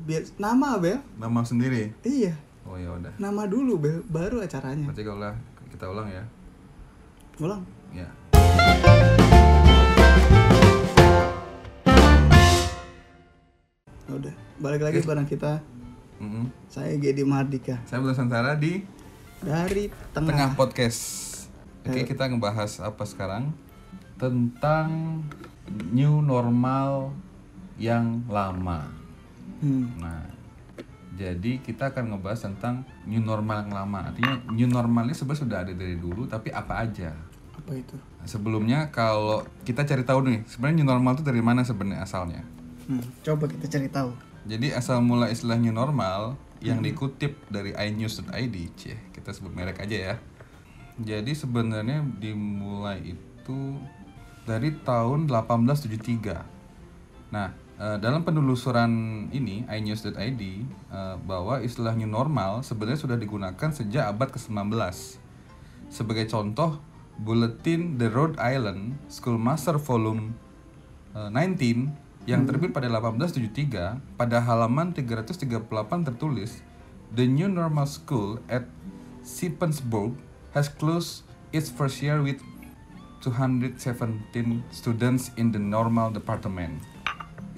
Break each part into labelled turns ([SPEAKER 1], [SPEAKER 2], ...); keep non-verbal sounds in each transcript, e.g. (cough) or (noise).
[SPEAKER 1] Biar nama Bel
[SPEAKER 2] Nama sendiri.
[SPEAKER 1] iya
[SPEAKER 2] Oh ya udah.
[SPEAKER 1] nama dulu Bel baru acaranya
[SPEAKER 2] Berarti kalau lah kita ulang ya.
[SPEAKER 1] ulang
[SPEAKER 2] Ya.
[SPEAKER 1] Ya udah balik lagi bareng kita
[SPEAKER 2] Mm-mm.
[SPEAKER 1] saya Gedi Mardika
[SPEAKER 2] Saya Bulan Santara di
[SPEAKER 1] dari tengah,
[SPEAKER 2] tengah podcast. Oke,
[SPEAKER 1] Eh.
[SPEAKER 2] kita ngebahas apa sekarang? Tentang new normal yang lama.
[SPEAKER 1] Hmm.
[SPEAKER 2] Nah, jadi kita akan ngebahas tentang new normal yang lama. Artinya new normal ini sebenarnya sudah ada dari dulu, tapi apa aja?
[SPEAKER 1] apa itu
[SPEAKER 2] Nah, sebelumnya kalau kita cari tahu nih, sebenarnya new normal itu dari mana sebenarnya asalnya?
[SPEAKER 1] Hmm, coba kita cari tahu
[SPEAKER 2] Jadi asal mula istilah new normal yang dikutip dari inews.id, cie, kita sebut merek aja ya. Jadi sebenarnya dimulai itu dari tahun 1873. Nah, eh, dalam penelusuran ini inews.id eh, bahwa istilah new normal sebenarnya sudah digunakan sejak abad ke-19. Sebagai contoh, Bulletin The Rhode Island Schoolmaster Volume eh, 19 yang terbit pada 1873 pada halaman 338 tertulis The new normal school at Shippensburg has closed its first year with 217 students in the normal department.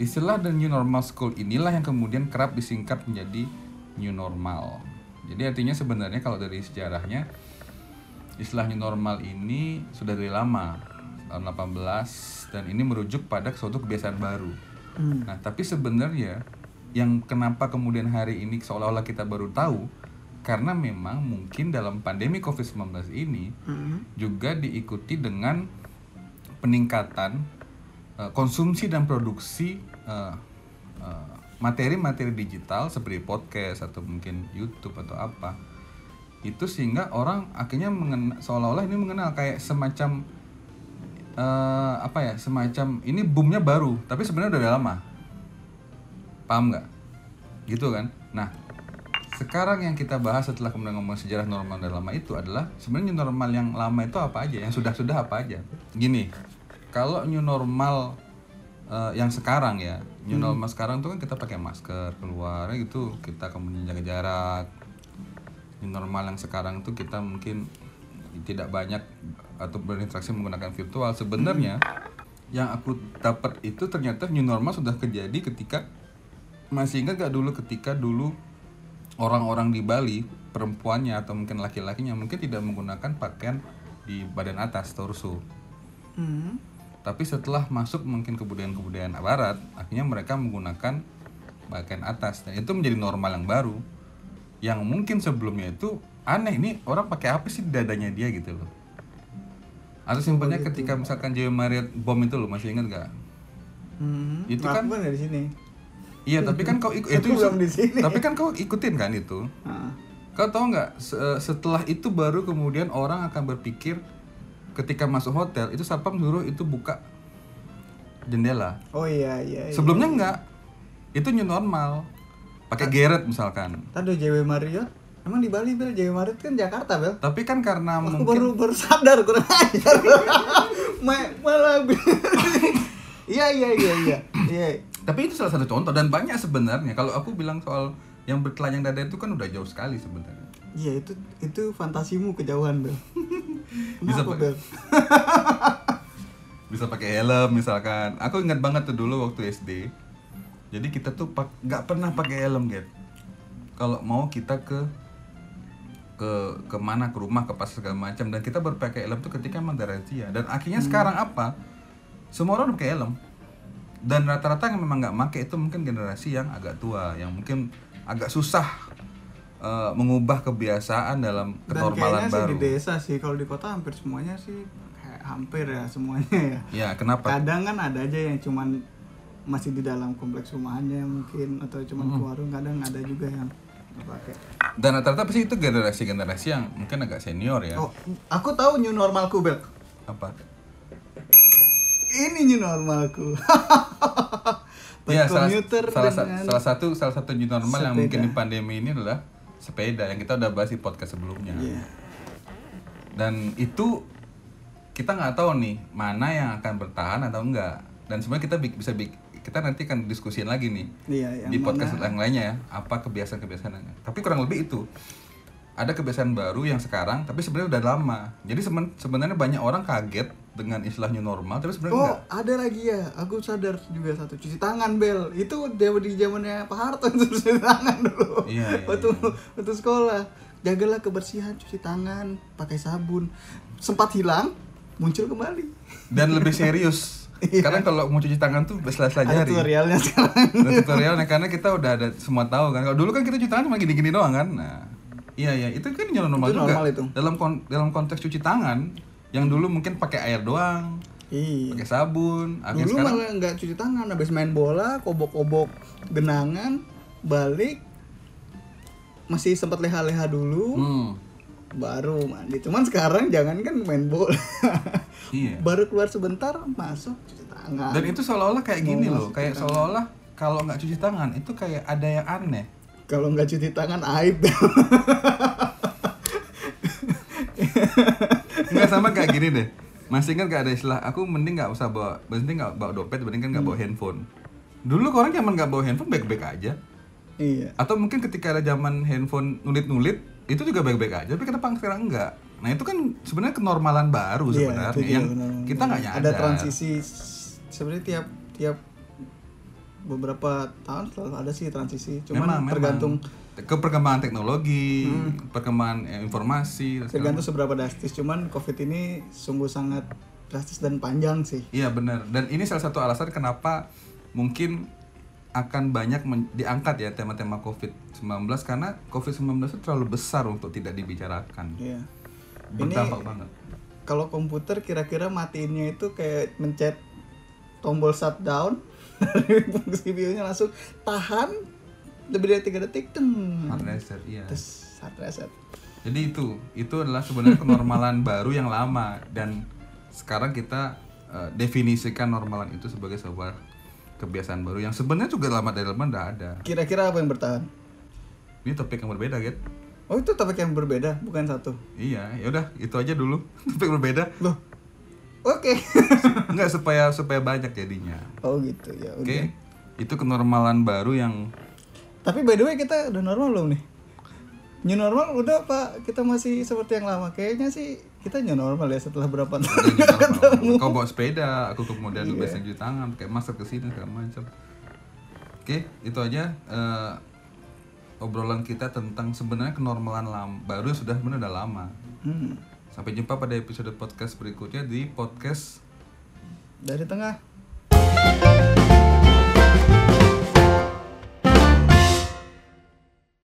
[SPEAKER 2] Istilah the new normal school inilah yang kemudian kerap disingkat menjadi new normal. Jadi artinya sebenarnya kalau dari sejarahnya istilah new normal ini sudah dari lama tahun 18 dan ini merujuk pada suatu kebiasaan baru.
[SPEAKER 1] Hmm.
[SPEAKER 2] Nah, tapi sebenarnya yang kenapa kemudian hari ini seolah-olah kita baru tahu karena memang mungkin dalam pandemi Covid-19 ini
[SPEAKER 1] Hmm.
[SPEAKER 2] juga diikuti dengan peningkatan eh, konsumsi dan produksi eh, eh, materi-materi digital seperti podcast atau mungkin YouTube atau apa itu sehingga orang akhirnya mengen- seolah-olah ini mengenal kayak semacam eh, apa ya semacam ini boomnya baru tapi sebenarnya udah lama. Paham nggak? Gitu kan? Nah sekarang yang kita bahas setelah kemudian ngomong sejarah normal dan lama itu adalah sebenarnya normal yang lama itu apa aja? Yang sudah sudah apa aja? Gini kalau new normal eh, yang sekarang ya new normal sekarang tuh kan kita pakai masker keluar gitu. Kita kemudian jaga jarak. New normal yang sekarang tuh kita mungkin tidak banyak atau berinteraksi menggunakan virtual. Sebenarnya yang aku dapat itu ternyata new normal sudah terjadi ketika masih ingat gak dulu ketika dulu orang-orang di Bali perempuannya atau mungkin laki-lakinya mungkin tidak menggunakan pakaian di badan atas torso
[SPEAKER 1] Hmm.
[SPEAKER 2] Tapi setelah masuk mungkin kebudayaan-kebudayaan barat akhirnya mereka menggunakan pakaian atas dan itu menjadi normal yang baru yang mungkin sebelumnya itu aneh ini orang pakai apa sih di dadanya dia gitu loh atau simpelnya ketika misalkan Joy Marriott bom itu loh masih ingat gak
[SPEAKER 1] Hmm.
[SPEAKER 2] Itu kan-
[SPEAKER 1] di sini
[SPEAKER 2] iya tapi kan kau ikut itu
[SPEAKER 1] belum di sini.
[SPEAKER 2] tapi kan kau ikutin kan itu
[SPEAKER 1] Ah.
[SPEAKER 2] Kau tahu nggak se- setelah itu baru kemudian orang akan berpikir ketika masuk hotel itu satpam suruh itu buka jendela.
[SPEAKER 1] oh iya iya, iya.
[SPEAKER 2] Sebelumnya nggak. Itu new normal. Pakai geret misalkan.
[SPEAKER 1] Tadi JW Marriott emang di Bali Bel JW Marriott kan Jakarta Bel
[SPEAKER 2] Tapi kan karena
[SPEAKER 1] aku
[SPEAKER 2] mungkin
[SPEAKER 1] baru baru sadar kurang ajar (laughs) Ma- malah (laughs) iya iya iya iya iya
[SPEAKER 2] tapi itu salah satu contoh dan banyak sebenarnya. Kalau aku bilang soal yang bertelanjang dada itu kan udah jauh sekali sebenarnya.
[SPEAKER 1] iya itu itu fantasimu kejauhan Bel (laughs)
[SPEAKER 2] Bisa pakai- (laughs) Bisa pakai helm misalkan. Aku ingat banget tuh dulu waktu SD. Jadi kita tuh nggak pernah pakai helm, Get. Kalau mau kita ke ke ke mana ke rumah ke pasar segala macam dan kita baru pakai helm tuh ketika emang ada razia dan akhirnya sekarang apa semua orang pakai helm dan rata-rata yang memang nggak make itu mungkin generasi yang agak tua yang mungkin agak susah eh, mengubah kebiasaan dalam
[SPEAKER 1] dan
[SPEAKER 2] kenormalan
[SPEAKER 1] kayaknya sih
[SPEAKER 2] baru.
[SPEAKER 1] di desa sih kalau di kota hampir semuanya sih hampir ya semuanya ya.
[SPEAKER 2] Ya kenapa?
[SPEAKER 1] Kadang kan ada aja yang cuman masih di dalam kompleks rumahannya mungkin atau cuman
[SPEAKER 2] Hmm.
[SPEAKER 1] ke warung kadang ada juga yang pakai.
[SPEAKER 2] Dan rata-rata pasti itu generasi-generasi yang mungkin agak senior ya.
[SPEAKER 1] oh aku tahu new normalku Bel.
[SPEAKER 2] Apa?
[SPEAKER 1] ini new normalku.
[SPEAKER 2] Ya, (laughs) salah, salah, salah satu salah satu new normal yang mungkin di pandemi ini adalah sepeda yang kita udah bahas di podcast sebelumnya.
[SPEAKER 1] Iya.
[SPEAKER 2] Dan itu kita nggak tahu nih mana yang akan bertahan atau enggak. Dan sebenarnya kita bi- bisa bi- kita nanti akan diskusiin lagi nih
[SPEAKER 1] Iya, yang
[SPEAKER 2] di podcast
[SPEAKER 1] mana-
[SPEAKER 2] yang lainnya ya apa kebiasaan-kebiasaan yang- tapi kurang lebih itu ada kebiasaan baru yang sekarang tapi sebenarnya udah lama jadi seben- sebenarnya banyak orang kaget dengan istilah new normal tapi sebenarnya
[SPEAKER 1] Oh,
[SPEAKER 2] enggak
[SPEAKER 1] ada lagi ya. Aku sadar juga satu cuci tangan bel. Itu dia di zamannya Pak Harto itu cuci tangan dulu.
[SPEAKER 2] Iya, iya,
[SPEAKER 1] waktu
[SPEAKER 2] iya.
[SPEAKER 1] waktu sekolah. Jagalah kebersihan, cuci tangan, pakai sabun. Sempat hilang, muncul kembali.
[SPEAKER 2] dan lebih serius (laughs)
[SPEAKER 1] Iya.
[SPEAKER 2] karena kalau mau cuci tangan tuh bersela-sela
[SPEAKER 1] Ada
[SPEAKER 2] jari
[SPEAKER 1] tutorialnya sekarang.
[SPEAKER 2] Ada (laughs) tutorialnya karena kita udah ada semua tahu kan. Kalau dulu kan kita cuci tangan cuma gini-gini doang kan. Nah, iya iya itu kan new normal
[SPEAKER 1] Itu
[SPEAKER 2] juga.
[SPEAKER 1] normal itu.
[SPEAKER 2] Dalam kon- dalam konteks cuci tangan yang dulu mungkin pakai air doang,
[SPEAKER 1] Iya.
[SPEAKER 2] pakai sabun, akhirnya
[SPEAKER 1] Dulu
[SPEAKER 2] sekarang
[SPEAKER 1] malah nggak cuci tangan, habis main bola, kobok-kobok genangan, balik masih sempat leha-leha dulu,
[SPEAKER 2] hmm,
[SPEAKER 1] baru mandi. Cuman sekarang jangan kan main bola. (laughs)
[SPEAKER 2] iya.
[SPEAKER 1] baru keluar sebentar masuk cuci tangan.
[SPEAKER 2] Dan itu seolah-olah kayak gini loh, kayak seolah-olah kalau nggak cuci tangan itu kayak ada yang aneh.
[SPEAKER 1] Kalau nggak cuci tangan aib. (laughs)
[SPEAKER 2] Sama kayak gini deh. Masih kan gak ada istilah, aku mending nggak usah bawa, mending nggak bawa dompet, mending kan nggak bawa handphone. Dulu orang zaman nggak bawa handphone baik-baik aja.
[SPEAKER 1] iya.
[SPEAKER 2] atau mungkin ketika ada zaman handphone nulit-nulit itu juga baik-baik aja tapi kenapa sekarang enggak nah itu kan sebenarnya kenormalan baru
[SPEAKER 1] Iya,
[SPEAKER 2] sebenarnya
[SPEAKER 1] dia
[SPEAKER 2] yang
[SPEAKER 1] benar.
[SPEAKER 2] kita nggak nyadar
[SPEAKER 1] Ada transisi sebenarnya tiap tiap beberapa tahun selalu ada sih transisi. Cuman
[SPEAKER 2] Memang, memang. Ke perkembangan teknologi perkembangan eh, informasi
[SPEAKER 1] tergantung seberapa drastis. Cuman COVID ini sungguh sangat drastis dan panjang sih.
[SPEAKER 2] Iya benar. Dan ini salah satu alasan kenapa mungkin akan banyak diangkat ya tema-tema COVID-19 karena COVID-19 itu terlalu besar untuk tidak dibicarakan.
[SPEAKER 1] Iya. Ini
[SPEAKER 2] Berdampak banget.
[SPEAKER 1] kalau komputer kira-kira matiinnya itu kayak mencet tombol shutdown (laughs) dari fungsi langsung tahan lebih dari tiga detik teng
[SPEAKER 2] Hard reset, iya.
[SPEAKER 1] terus hard reset
[SPEAKER 2] Jadi itu, itu adalah sebenarnya kenormalan (laughs) baru yang lama dan sekarang kita eh, definisikan normalan itu sebagai sebuah kebiasaan baru yang sebenarnya juga lama dari lama udah ada.
[SPEAKER 1] kira-kira apa yang bertahan
[SPEAKER 2] Ini topik yang berbeda, Get.
[SPEAKER 1] oh itu topik yang berbeda bukan satu
[SPEAKER 2] Iya, ya udah itu aja dulu (laughs) topik berbeda.
[SPEAKER 1] loh oke (laughs)
[SPEAKER 2] Enggak supaya supaya banyak jadinya.
[SPEAKER 1] oh gitu ya
[SPEAKER 2] Oke.
[SPEAKER 1] udah
[SPEAKER 2] Itu kenormalan baru yang
[SPEAKER 1] tapi by the way kita udah normal belum nih new normal udah pak kita masih seperti yang lama kayaknya sih kita new normal ya setelah berapa tahun
[SPEAKER 2] normal. Kau bawa sepeda, aku kemudian lu biasa cuci tangan, pakai masker ke sini segala macam. Oke, itu aja eh, obrolan kita tentang sebenarnya kenormalan lam baru sudah benar udah lama.
[SPEAKER 1] Hmm.
[SPEAKER 2] Sampai jumpa pada episode podcast berikutnya di podcast
[SPEAKER 1] dari tengah